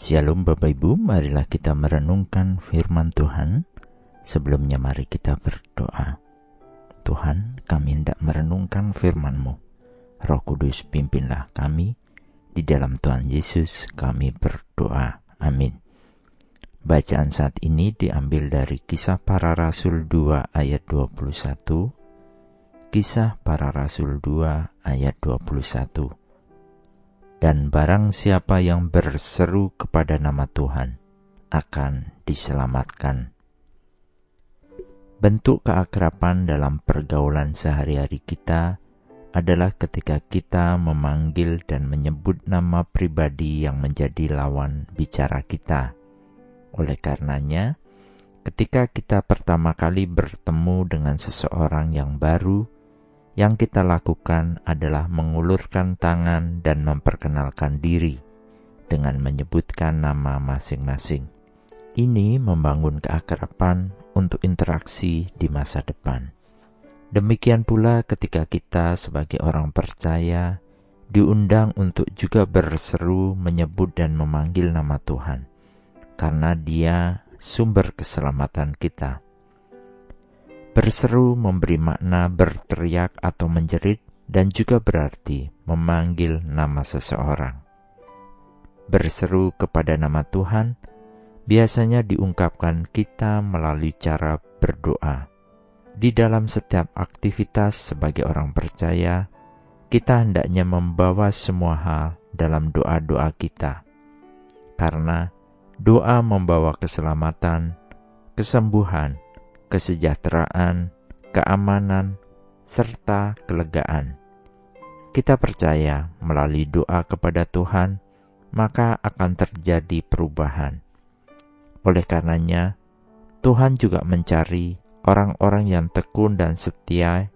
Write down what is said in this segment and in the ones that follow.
Shalom Bapak Ibu, marilah kita merenungkan firman Tuhan. Sebelumnya mari kita berdoa. Tuhan, kami hendak merenungkan firman-Mu. Roh Kudus pimpinlah kami. Di dalam Tuhan Yesus kami berdoa. Amin. Bacaan saat ini diambil dari Kisah Para Rasul 2 ayat 21. Kisah Para Rasul 2 ayat 21 dan barang siapa yang berseru kepada nama Tuhan akan diselamatkan. Bentuk keakraban dalam pergaulan sehari-hari kita adalah ketika kita memanggil dan menyebut nama pribadi yang menjadi lawan bicara kita. Oleh karenanya, ketika kita pertama kali bertemu dengan seseorang yang baru, yang kita lakukan adalah mengulurkan tangan dan memperkenalkan diri dengan menyebutkan nama masing-masing. Ini membangun keakraban untuk interaksi di masa depan. Demikian pula ketika kita sebagai orang percaya diundang untuk juga berseru menyebut dan memanggil nama Tuhan, karena Dia sumber keselamatan kita. Berseru memberi makna berteriak atau menjerit dan juga berarti memanggil nama seseorang. Berseru kepada nama Tuhan biasanya diungkapkan kita melalui cara berdoa. Di dalam setiap aktivitas sebagai orang percaya, kita hendaknya membawa semua hal dalam doa-doa kita. Karena doa membawa keselamatan, kesembuhan, kesejahteraan, keamanan, serta kelegaan. Kita percaya melalui doa kepada Tuhan, maka akan terjadi perubahan. Oleh karenanya, Tuhan juga mencari orang-orang yang tekun dan setia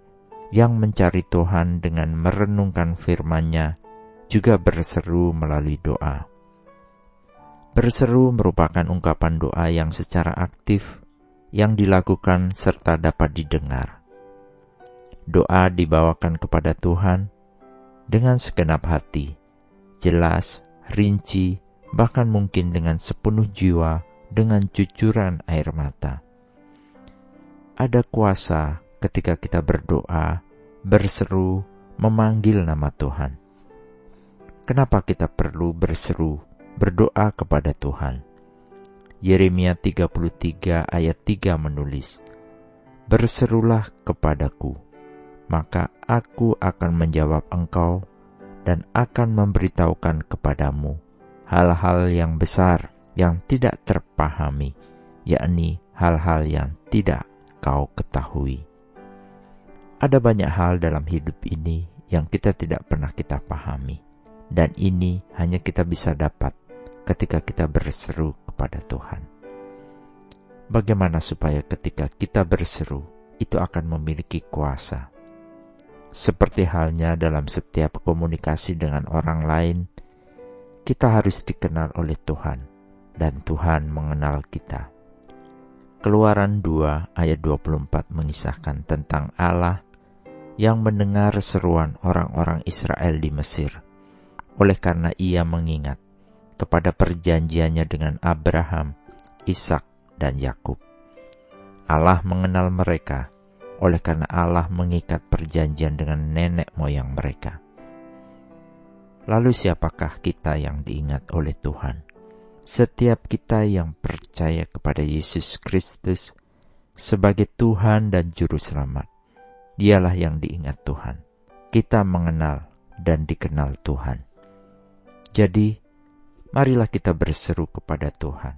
yang mencari Tuhan dengan merenungkan firman-Nya, juga berseru melalui doa. Berseru merupakan ungkapan doa yang secara aktif yang dilakukan serta dapat didengar. Doa dibawakan kepada Tuhan dengan segenap hati, jelas, rinci, bahkan mungkin dengan sepenuh jiwa, dengan cucuran air mata. Ada kuasa ketika kita berdoa, berseru, memanggil nama Tuhan. Kenapa kita perlu berseru, berdoa kepada Tuhan? Yeremia 33 ayat 3 menulis, Berserulah kepadaku, maka aku akan menjawab engkau dan akan memberitahukan kepadamu hal-hal yang besar yang tidak terpahami, yakni hal-hal yang tidak kau ketahui. Ada banyak hal dalam hidup ini yang kita tidak pernah kita pahami, dan ini hanya kita bisa dapat ketika kita berseru kepada Tuhan. Bagaimana supaya ketika kita berseru, itu akan memiliki kuasa. Seperti halnya dalam setiap komunikasi dengan orang lain, kita harus dikenal oleh Tuhan, dan Tuhan mengenal kita. Keluaran 2 ayat 24 mengisahkan tentang Allah yang mendengar seruan orang-orang Israel di Mesir. Oleh karena ia mengingat kepada perjanjiannya dengan Abraham, Ishak, dan Yakub. Allah mengenal mereka, oleh karena Allah mengikat perjanjian dengan nenek moyang mereka. Lalu siapakah kita yang diingat oleh Tuhan? Setiap kita yang percaya kepada Yesus Kristus sebagai Tuhan dan Juru Selamat, dialah yang diingat Tuhan. Kita mengenal dan dikenal Tuhan. Jadi, marilah kita berseru kepada Tuhan,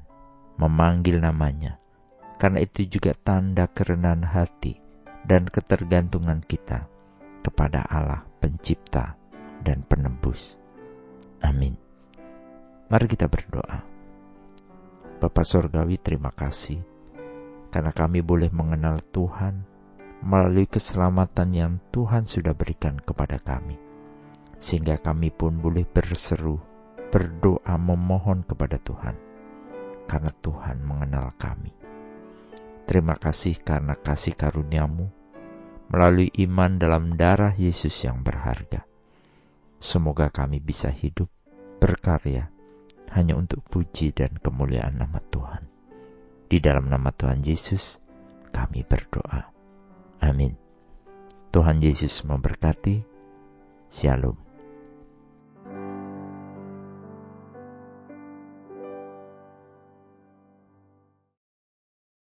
memanggil namanya, karena itu juga tanda kerenan hati dan ketergantungan kita kepada Allah pencipta dan penebus. Amin. Mari kita berdoa. Bapak Sorgawi terima kasih karena kami boleh mengenal Tuhan melalui keselamatan yang Tuhan sudah berikan kepada kami. Sehingga kami pun boleh berseru berdoa memohon kepada Tuhan, karena Tuhan mengenal kami. Terima kasih karena kasih karuniamu melalui iman dalam darah Yesus yang berharga. Semoga kami bisa hidup, berkarya, hanya untuk puji dan kemuliaan nama Tuhan. Di dalam nama Tuhan Yesus, kami berdoa. Amin. Tuhan Yesus memberkati. Shalom.